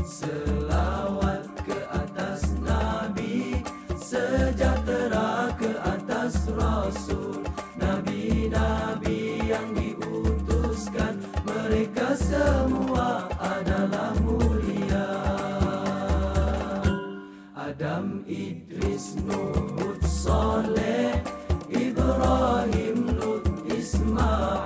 Selawat ke atas Nabi Sejahtera ke atas Rasul. Nabi-Nabi yang diutuskan Mereka semua adalah mulia. Adam, Idris, Nuh, Saleh Ibrahim, Lut, Ismail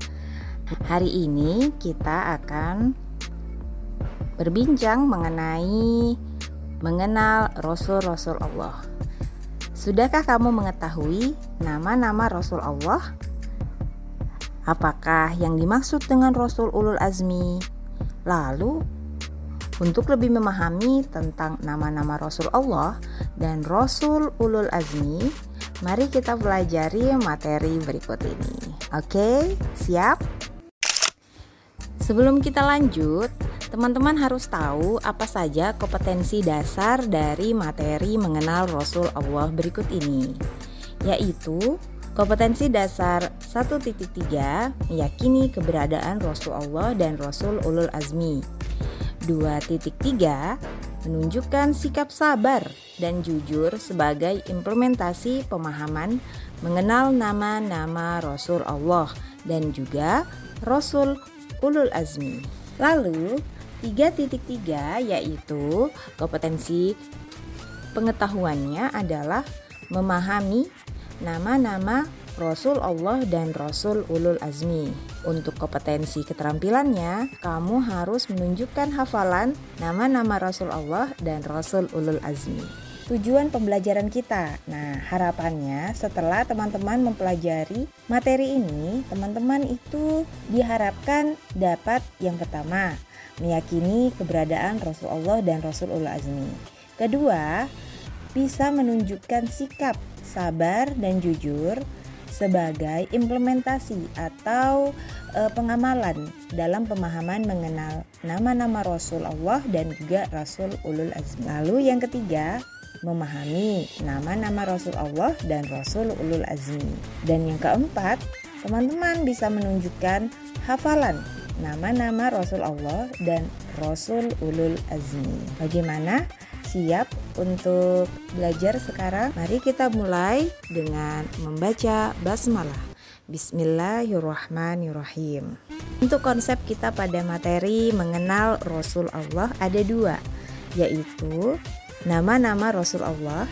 Hari ini kita akan berbincang mengenai mengenal Rasul-Rasul Allah Sudahkah kamu mengetahui nama-nama Rasul Allah? Apakah yang dimaksud dengan Rasul Ulul Azmi? Lalu untuk lebih memahami tentang nama-nama Rasul Allah dan Rasul Ulul Azmi, mari kita pelajari materi berikut ini. Oke, siap? Sebelum kita lanjut, teman-teman harus tahu apa saja kompetensi dasar dari materi mengenal Rasul Allah berikut ini, yaitu kompetensi dasar 1.3 meyakini keberadaan Rasul Allah dan Rasul Ulul Azmi. 2.3 menunjukkan sikap sabar dan jujur sebagai implementasi pemahaman mengenal nama-nama Rasul Allah dan juga Rasul Ulul Azmi. Lalu 3.3 yaitu kompetensi pengetahuannya adalah memahami nama-nama Rasul Allah dan Rasul Ulul Azmi. Untuk kompetensi keterampilannya, kamu harus menunjukkan hafalan nama-nama Rasul Allah dan Rasul Ulul Azmi. Tujuan pembelajaran kita. Nah, harapannya setelah teman-teman mempelajari materi ini, teman-teman itu diharapkan dapat yang pertama, meyakini keberadaan Rasul Allah dan Rasul Ulul Azmi. Kedua, bisa menunjukkan sikap sabar dan jujur sebagai implementasi atau e, pengamalan dalam pemahaman mengenal nama-nama Rasul Allah dan juga Rasul Ulul Azmi. Lalu yang ketiga, memahami nama-nama Rasul Allah dan Rasul Ulul Azmi. Dan yang keempat, teman-teman bisa menunjukkan hafalan nama-nama Rasul Allah dan Rasul Ulul Azmi. Bagaimana? Siap untuk belajar sekarang? Mari kita mulai dengan membaca basmalah. Bismillahirrahmanirrahim. Untuk konsep kita pada materi mengenal Rasul Allah ada dua, yaitu nama-nama Rasul Allah,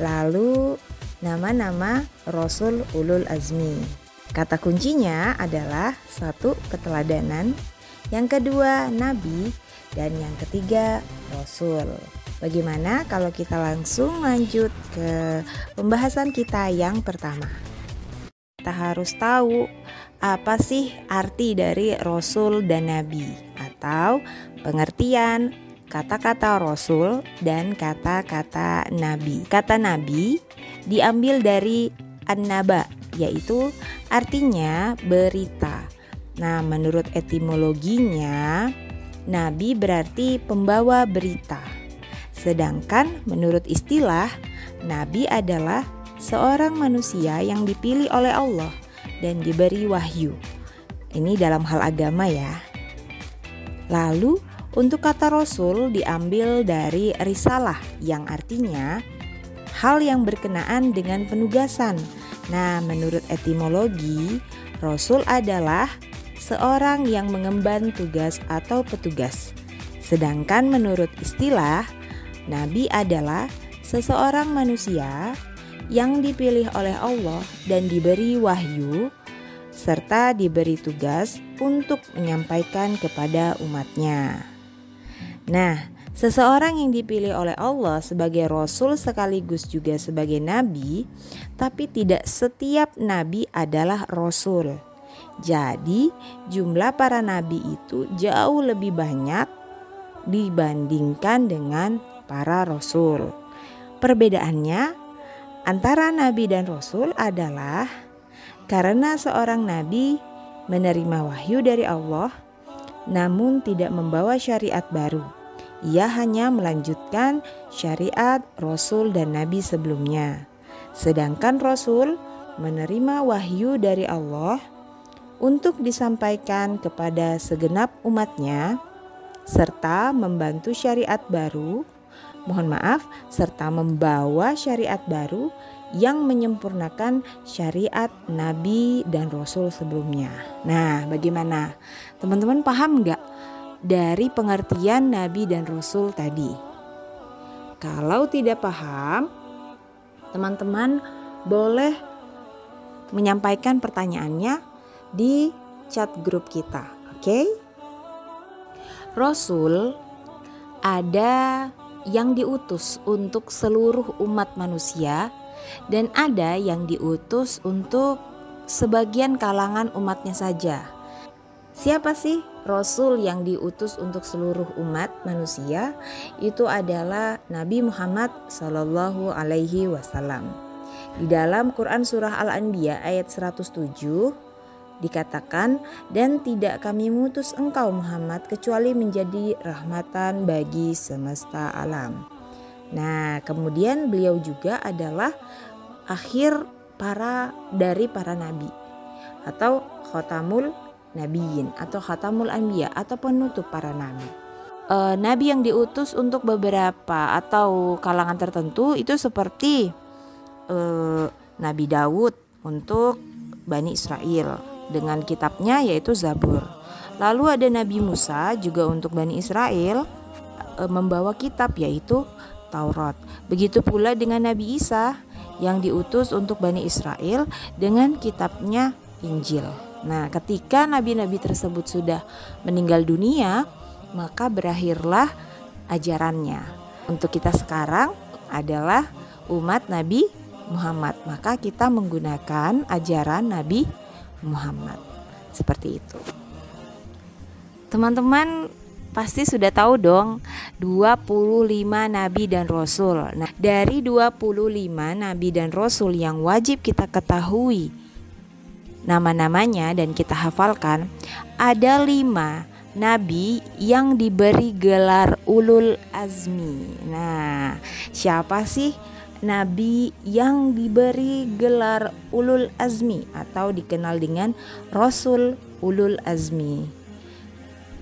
lalu nama-nama Rasul Ulul Azmi. Kata kuncinya adalah satu keteladanan, yang kedua nabi, dan yang ketiga rasul. Bagaimana kalau kita langsung lanjut ke pembahasan kita yang pertama? Kita harus tahu apa sih arti dari rasul dan nabi atau pengertian kata-kata rasul dan kata-kata nabi. Kata nabi diambil dari an-naba yaitu artinya berita. Nah, menurut etimologinya nabi berarti pembawa berita. Sedangkan menurut istilah, nabi adalah seorang manusia yang dipilih oleh Allah dan diberi wahyu. Ini dalam hal agama ya. Lalu, untuk kata rasul diambil dari risalah yang artinya hal yang berkenaan dengan penugasan. Nah, menurut etimologi, rasul adalah seorang yang mengemban tugas atau petugas. Sedangkan menurut istilah, Nabi adalah seseorang manusia yang dipilih oleh Allah dan diberi wahyu serta diberi tugas untuk menyampaikan kepada umatnya. Nah, seseorang yang dipilih oleh Allah sebagai rasul sekaligus juga sebagai nabi, tapi tidak setiap nabi adalah rasul. Jadi, jumlah para nabi itu jauh lebih banyak dibandingkan dengan para rasul. Perbedaannya antara nabi dan rasul adalah karena seorang nabi menerima wahyu dari Allah namun tidak membawa syariat baru. Ia hanya melanjutkan syariat rasul dan nabi sebelumnya. Sedangkan rasul menerima wahyu dari Allah untuk disampaikan kepada segenap umatnya serta membantu syariat baru, mohon maaf, serta membawa syariat baru yang menyempurnakan syariat Nabi dan Rasul sebelumnya. Nah, bagaimana? Teman-teman paham nggak dari pengertian Nabi dan Rasul tadi? Kalau tidak paham, teman-teman boleh menyampaikan pertanyaannya di chat grup kita, oke? Okay? Rasul ada yang diutus untuk seluruh umat manusia dan ada yang diutus untuk sebagian kalangan umatnya saja. Siapa sih rasul yang diutus untuk seluruh umat manusia? Itu adalah Nabi Muhammad Shallallahu alaihi wasallam. Di dalam Quran surah Al-Anbiya ayat 107 dikatakan dan tidak kami mutus engkau Muhammad kecuali menjadi rahmatan bagi semesta alam. Nah, kemudian beliau juga adalah akhir para dari para nabi atau khatamul nabiyin atau khatamul anbiya atau penutup para nabi. E, nabi yang diutus untuk beberapa atau kalangan tertentu itu seperti e, Nabi Daud untuk Bani Israel dengan kitabnya yaitu Zabur. Lalu ada Nabi Musa juga untuk Bani Israel e, membawa kitab yaitu Taurat. Begitu pula dengan Nabi Isa yang diutus untuk Bani Israel dengan kitabnya Injil. Nah, ketika nabi-nabi tersebut sudah meninggal dunia, maka berakhirlah ajarannya. Untuk kita sekarang adalah umat Nabi Muhammad, maka kita menggunakan ajaran Nabi Muhammad. Seperti itu. Teman-teman pasti sudah tahu dong 25 nabi dan rasul. Nah, dari 25 nabi dan rasul yang wajib kita ketahui nama-namanya dan kita hafalkan, ada lima nabi yang diberi gelar ulul azmi. Nah, siapa sih nabi yang diberi gelar ulul azmi atau dikenal dengan rasul ulul azmi.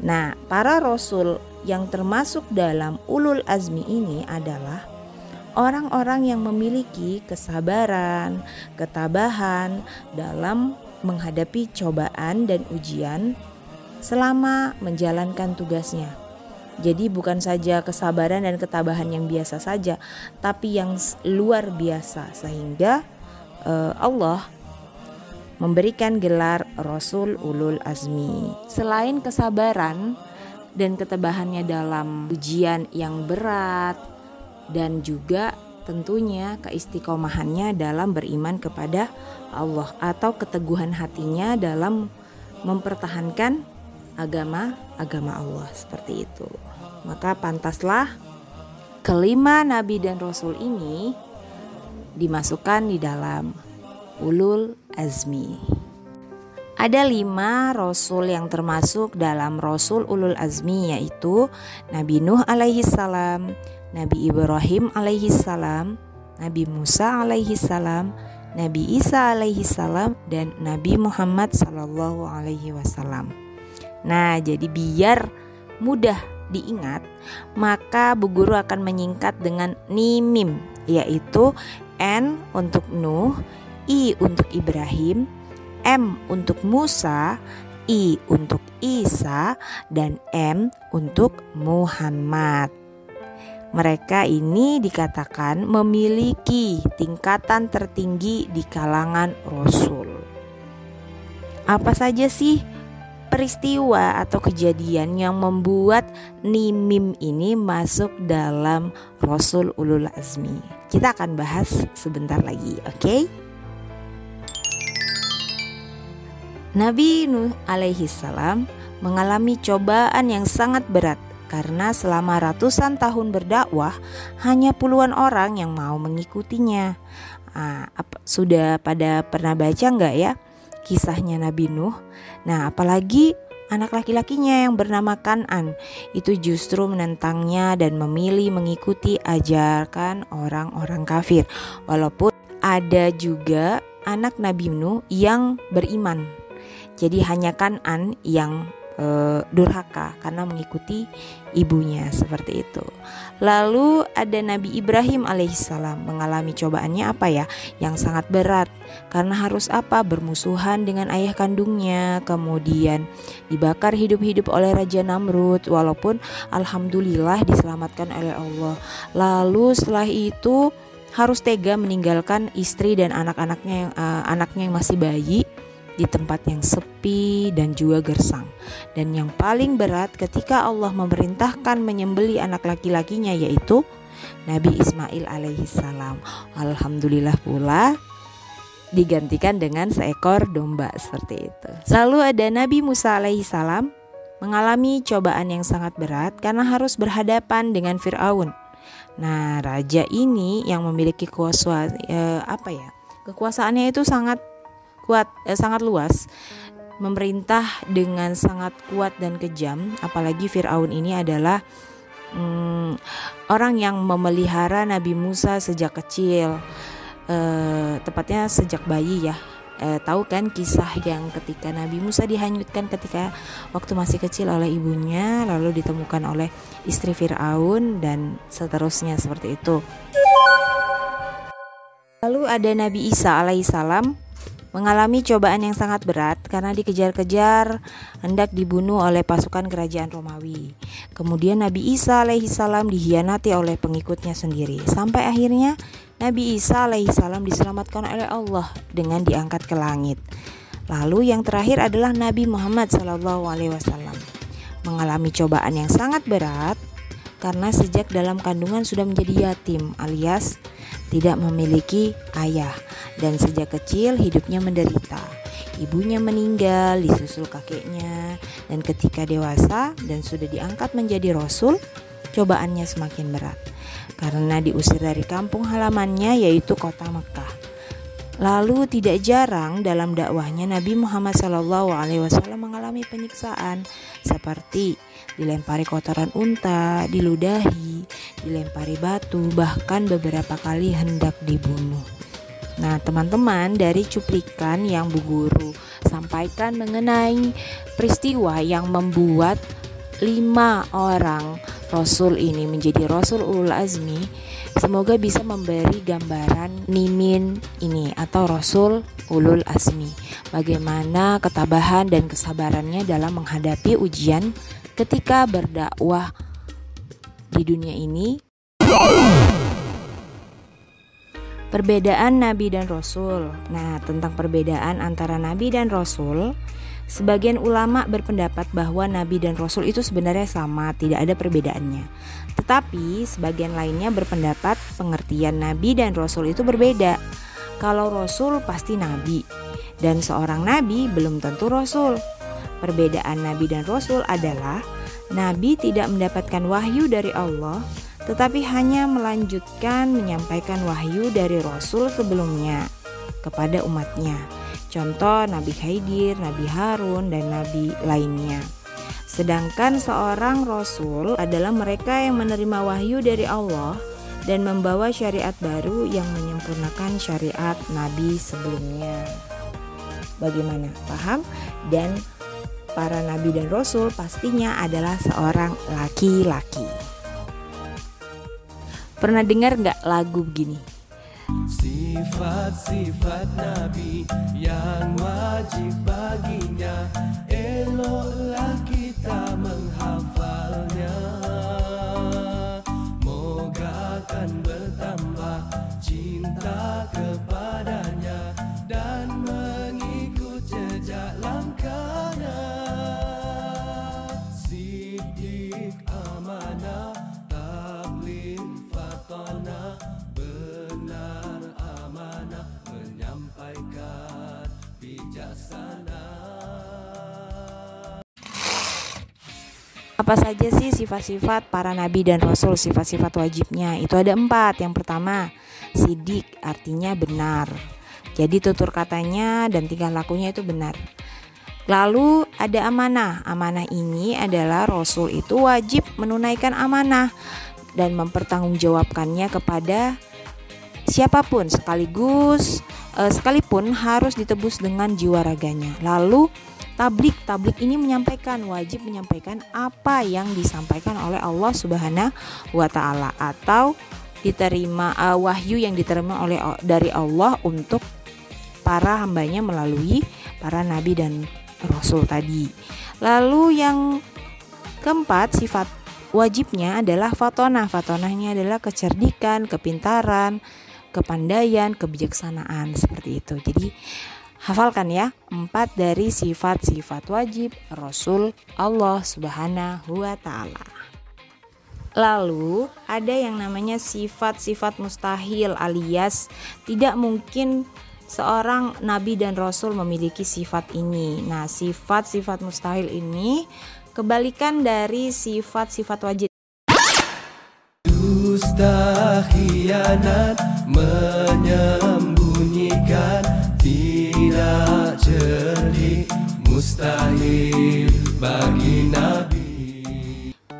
Nah, para rasul yang termasuk dalam ulul azmi ini adalah orang-orang yang memiliki kesabaran, ketabahan dalam menghadapi cobaan dan ujian selama menjalankan tugasnya. Jadi bukan saja kesabaran dan ketabahan yang biasa saja, tapi yang luar biasa sehingga uh, Allah memberikan gelar Rasul Ulul Azmi. Selain kesabaran dan ketabahannya dalam ujian yang berat dan juga tentunya keistiqomahannya dalam beriman kepada Allah atau keteguhan hatinya dalam mempertahankan agama agama Allah seperti itu. Maka pantaslah kelima nabi dan rasul ini dimasukkan di dalam ulul azmi. Ada lima rasul yang termasuk dalam rasul ulul azmi yaitu Nabi Nuh alaihi salam, Nabi Ibrahim alaihi salam, Nabi Musa alaihi salam, Nabi Isa alaihi salam dan Nabi Muhammad sallallahu alaihi wasallam. Nah, jadi biar mudah diingat, maka Bu Guru akan menyingkat dengan NIMIM, yaitu N untuk Nuh, I untuk Ibrahim, M untuk Musa, I untuk Isa, dan M untuk Muhammad. Mereka ini dikatakan memiliki tingkatan tertinggi di kalangan Rasul. Apa saja sih peristiwa atau kejadian yang membuat Nimim ini masuk dalam Rasul Ulul Azmi. Kita akan bahas sebentar lagi, oke? Okay? Nabi Nuh alaihi salam mengalami cobaan yang sangat berat karena selama ratusan tahun berdakwah hanya puluhan orang yang mau mengikutinya. Nah, apa, sudah pada pernah baca nggak ya kisahnya Nabi Nuh? Nah, apalagi anak laki-lakinya yang bernama Kanan itu justru menentangnya dan memilih mengikuti ajarkan orang-orang kafir. Walaupun ada juga anak Nabi Nuh yang beriman. Jadi hanya Kanan yang e, durhaka karena mengikuti ibunya seperti itu. Lalu ada Nabi Ibrahim alaihissalam mengalami cobaannya apa ya yang sangat berat karena harus apa bermusuhan dengan ayah kandungnya kemudian dibakar hidup-hidup oleh Raja Namrud walaupun alhamdulillah diselamatkan oleh Allah. Lalu setelah itu harus tega meninggalkan istri dan anak-anaknya yang uh, anaknya yang masih bayi di tempat yang sepi dan juga gersang. Dan yang paling berat ketika Allah memerintahkan menyembeli anak laki-lakinya yaitu Nabi Ismail alaihi salam. Alhamdulillah pula digantikan dengan seekor domba seperti itu. Lalu ada Nabi Musa alaihi salam mengalami cobaan yang sangat berat karena harus berhadapan dengan Firaun. Nah, raja ini yang memiliki kuasa eh, apa ya? Kekuasaannya itu sangat kuat eh, sangat luas memerintah dengan sangat kuat dan kejam apalagi Firaun ini adalah hmm, orang yang memelihara Nabi Musa sejak kecil eh, tepatnya sejak bayi ya. Eh, tahu kan kisah yang ketika Nabi Musa dihanyutkan ketika waktu masih kecil oleh ibunya lalu ditemukan oleh istri Firaun dan seterusnya seperti itu. Lalu ada Nabi Isa alaihissalam mengalami cobaan yang sangat berat karena dikejar-kejar hendak dibunuh oleh pasukan kerajaan Romawi. Kemudian Nabi Isa alaihissalam dihianati oleh pengikutnya sendiri sampai akhirnya Nabi Isa alaihissalam diselamatkan oleh Allah dengan diangkat ke langit. Lalu yang terakhir adalah Nabi Muhammad sallallahu alaihi wasallam mengalami cobaan yang sangat berat karena sejak dalam kandungan sudah menjadi yatim alias tidak memiliki ayah dan sejak kecil hidupnya menderita. Ibunya meninggal disusul kakeknya dan ketika dewasa dan sudah diangkat menjadi rasul, cobaannya semakin berat karena diusir dari kampung halamannya yaitu kota Mekah. Lalu tidak jarang dalam dakwahnya Nabi Muhammad SAW mengalami penyiksaan seperti dilempari kotoran unta, diludahi, dilempari batu, bahkan beberapa kali hendak dibunuh. Nah, teman-teman, dari cuplikan yang Bu Guru sampaikan mengenai peristiwa yang membuat lima orang Rasul ini menjadi Rasul Ulul Azmi, semoga bisa memberi gambaran Nimin ini atau Rasul Ulul Azmi. Bagaimana ketabahan dan kesabarannya dalam menghadapi ujian ketika berdakwah di dunia ini Perbedaan Nabi dan Rasul. Nah, tentang perbedaan antara Nabi dan Rasul, sebagian ulama berpendapat bahwa Nabi dan Rasul itu sebenarnya sama, tidak ada perbedaannya. Tetapi sebagian lainnya berpendapat pengertian Nabi dan Rasul itu berbeda. Kalau Rasul pasti Nabi, dan seorang Nabi belum tentu Rasul. Perbedaan Nabi dan Rasul adalah Nabi tidak mendapatkan wahyu dari Allah tetapi hanya melanjutkan menyampaikan wahyu dari Rasul sebelumnya kepada umatnya. Contoh Nabi Khidir, Nabi Harun, dan Nabi lainnya. Sedangkan seorang Rasul adalah mereka yang menerima wahyu dari Allah dan membawa syariat baru yang menyempurnakan syariat Nabi sebelumnya. Bagaimana? Paham? Dan para nabi dan rasul pastinya adalah seorang laki-laki. Pernah dengar nggak lagu begini? Sifat-sifat Nabi yang wajib baginya Eloklah kita menghafalnya apa saja sih sifat-sifat para nabi dan rasul, sifat-sifat wajibnya? Itu ada empat. Yang pertama, sidik artinya benar. Jadi tutur katanya dan tingkah lakunya itu benar. Lalu ada amanah. Amanah ini adalah rasul itu wajib menunaikan amanah dan mempertanggungjawabkannya kepada siapa pun sekaligus eh, sekalipun harus ditebus dengan jiwa raganya. Lalu tablik tablik ini menyampaikan wajib menyampaikan apa yang disampaikan oleh Allah Subhanahu wa taala atau diterima uh, wahyu yang diterima oleh dari Allah untuk para hambanya melalui para nabi dan rasul tadi. Lalu yang keempat sifat wajibnya adalah fatona. Fatona ini adalah kecerdikan, kepintaran, kepandaian, kebijaksanaan seperti itu. Jadi Hafalkan ya, empat dari sifat-sifat wajib Rasul Allah Subhanahu wa Ta'ala. Lalu, ada yang namanya sifat-sifat mustahil, alias tidak mungkin seorang nabi dan rasul memiliki sifat ini. Nah, sifat-sifat mustahil ini kebalikan dari sifat-sifat wajib. Dusta khianat menyembunyikan mustahil bagi nabi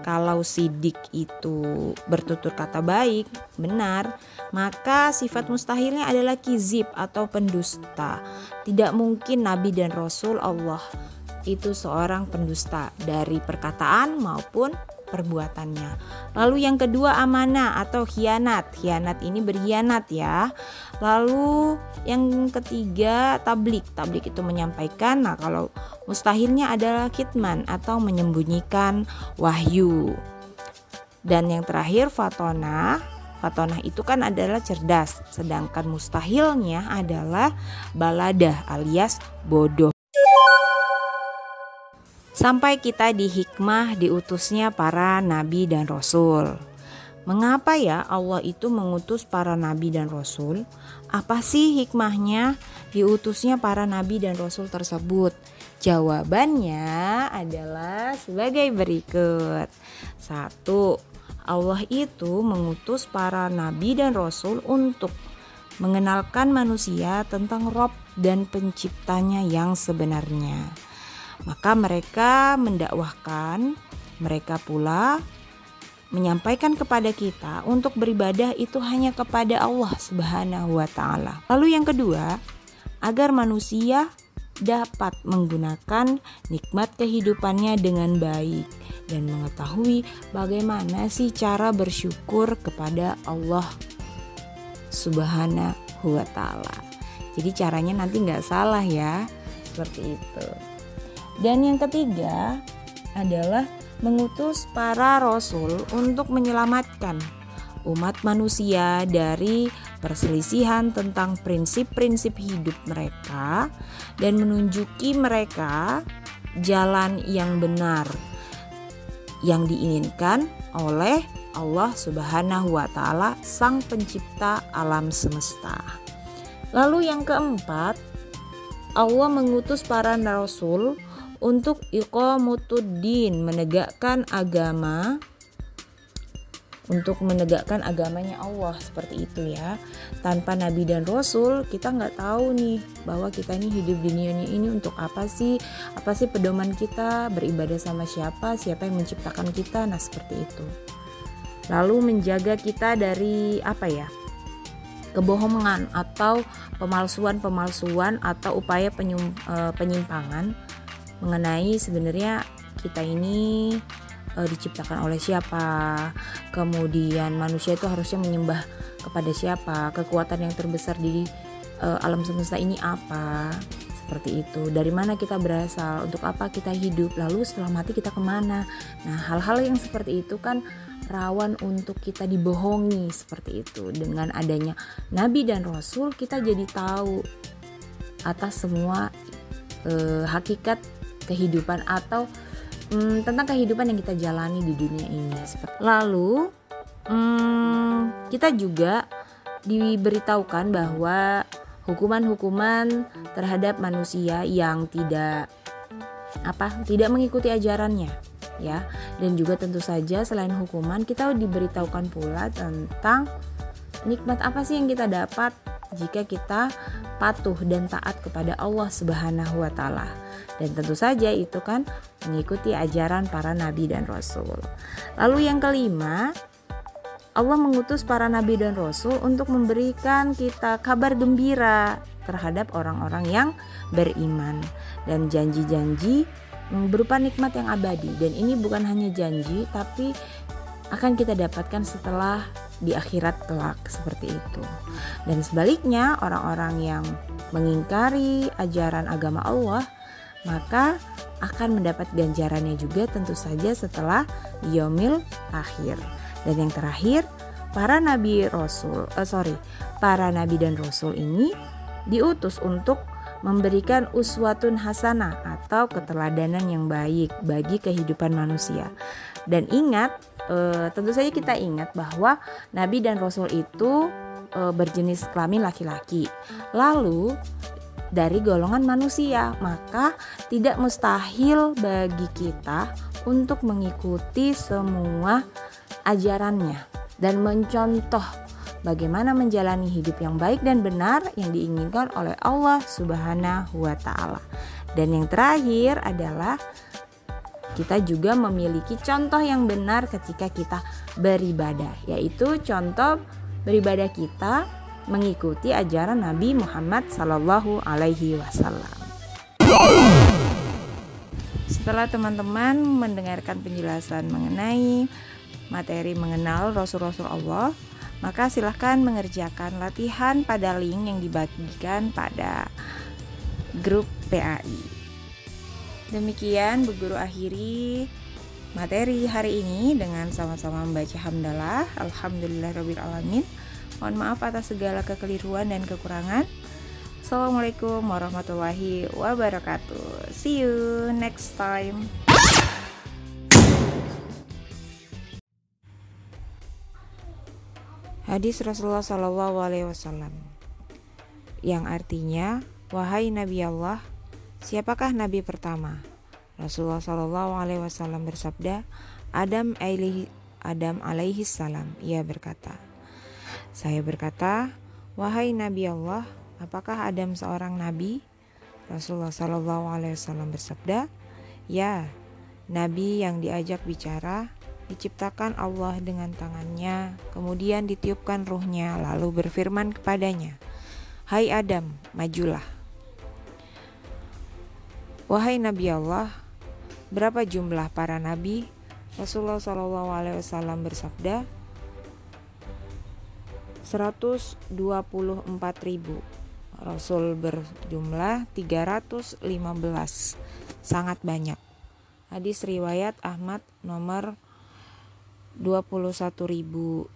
kalau sidik itu bertutur kata baik, benar, maka sifat mustahilnya adalah kizib atau pendusta. Tidak mungkin nabi dan rasul Allah itu seorang pendusta dari perkataan maupun perbuatannya. Lalu yang kedua amanah atau khianat. Khianat ini berkhianat ya. Lalu yang ketiga tablik. Tablik itu menyampaikan. Nah, kalau mustahilnya adalah kitman atau menyembunyikan wahyu. Dan yang terakhir fatona. Fatona itu kan adalah cerdas, sedangkan mustahilnya adalah baladah alias bodoh. Sampai kita di hikmah diutusnya para nabi dan rasul. Mengapa ya Allah itu mengutus para nabi dan rasul? Apa sih hikmahnya diutusnya para nabi dan rasul tersebut? Jawabannya adalah sebagai berikut. Satu, Allah itu mengutus para nabi dan rasul untuk mengenalkan manusia tentang Rob dan penciptanya yang sebenarnya. Maka mereka mendakwahkan, mereka pula menyampaikan kepada kita untuk beribadah itu hanya kepada Allah Subhanahu wa taala. Lalu yang kedua, agar manusia dapat menggunakan nikmat kehidupannya dengan baik dan mengetahui bagaimana sih cara bersyukur kepada Allah Subhanahu wa taala. Jadi caranya nanti nggak salah ya, seperti itu. Dan yang ketiga adalah mengutus para rasul untuk menyelamatkan umat manusia dari perselisihan tentang prinsip-prinsip hidup mereka dan menunjuki mereka jalan yang benar yang diinginkan oleh Allah Subhanahu wa taala sang pencipta alam semesta. Lalu yang keempat, Allah mengutus para rasul untuk iqamutuddin menegakkan agama untuk menegakkan agamanya Allah seperti itu ya. Tanpa nabi dan rasul kita nggak tahu nih bahwa kita ini hidup di dunia ini untuk apa sih? Apa sih pedoman kita? Beribadah sama siapa? Siapa yang menciptakan kita? Nah seperti itu. Lalu menjaga kita dari apa ya? Kebohongan atau pemalsuan-pemalsuan atau upaya eh, penyimpangan mengenai sebenarnya kita ini e, diciptakan oleh siapa, kemudian manusia itu harusnya menyembah kepada siapa, kekuatan yang terbesar di e, alam semesta ini apa, seperti itu. Dari mana kita berasal, untuk apa kita hidup, lalu setelah mati kita ke mana. Nah, hal-hal yang seperti itu kan rawan untuk kita dibohongi seperti itu. Dengan adanya nabi dan rasul, kita jadi tahu atas semua e, hakikat kehidupan atau hmm, tentang kehidupan yang kita jalani di dunia ini. Lalu hmm, kita juga diberitahukan bahwa hukuman-hukuman terhadap manusia yang tidak apa tidak mengikuti ajarannya ya. Dan juga tentu saja selain hukuman kita diberitahukan pula tentang nikmat apa sih yang kita dapat jika kita patuh dan taat kepada Allah Subhanahu wa taala. Dan tentu saja itu kan mengikuti ajaran para nabi dan rasul. Lalu yang kelima, Allah mengutus para nabi dan rasul untuk memberikan kita kabar gembira terhadap orang-orang yang beriman dan janji-janji berupa nikmat yang abadi dan ini bukan hanya janji tapi akan kita dapatkan setelah di akhirat kelak seperti itu. Dan sebaliknya, orang-orang yang mengingkari ajaran agama Allah, maka akan mendapat ganjarannya juga tentu saja setelah yomil akhir. Dan yang terakhir, para nabi rasul, uh, sorry, para nabi dan rasul ini diutus untuk memberikan uswatun hasanah atau keteladanan yang baik bagi kehidupan manusia. Dan ingat, e, tentu saja kita ingat bahwa nabi dan rasul itu e, berjenis kelamin laki-laki. Lalu dari golongan manusia, maka tidak mustahil bagi kita untuk mengikuti semua ajarannya dan mencontoh bagaimana menjalani hidup yang baik dan benar yang diinginkan oleh Allah Subhanahu wa taala. Dan yang terakhir adalah kita juga memiliki contoh yang benar ketika kita beribadah, yaitu contoh beribadah kita mengikuti ajaran Nabi Muhammad Sallallahu Alaihi Wasallam. Setelah teman-teman mendengarkan penjelasan mengenai materi mengenal Rasul-Rasul Allah, maka silahkan mengerjakan latihan pada link yang dibagikan pada grup PAI. Demikian Bu Guru akhiri materi hari ini dengan sama-sama membaca hamdalah alhamdulillahirobbilalamin. Mohon maaf atas segala kekeliruan dan kekurangan. Assalamualaikum warahmatullahi wabarakatuh. See you next time. Hadis Rasulullah Shallallahu Alaihi Wasallam yang artinya wahai Nabi Allah siapakah Nabi pertama? Rasulullah Shallallahu Alaihi Wasallam bersabda Adam alaihi Adam alaihi salam. Ia berkata saya berkata wahai Nabi Allah apakah Adam seorang nabi? Rasulullah Shallallahu Alaihi Wasallam bersabda ya Nabi yang diajak bicara diciptakan Allah dengan tangannya, kemudian ditiupkan ruhnya, lalu berfirman kepadanya, Hai Adam, majulah. Wahai Nabi Allah, berapa jumlah para nabi? Rasulullah SAW bersabda, 124 ribu. Rasul berjumlah 315, sangat banyak. Hadis riwayat Ahmad nomor 21.257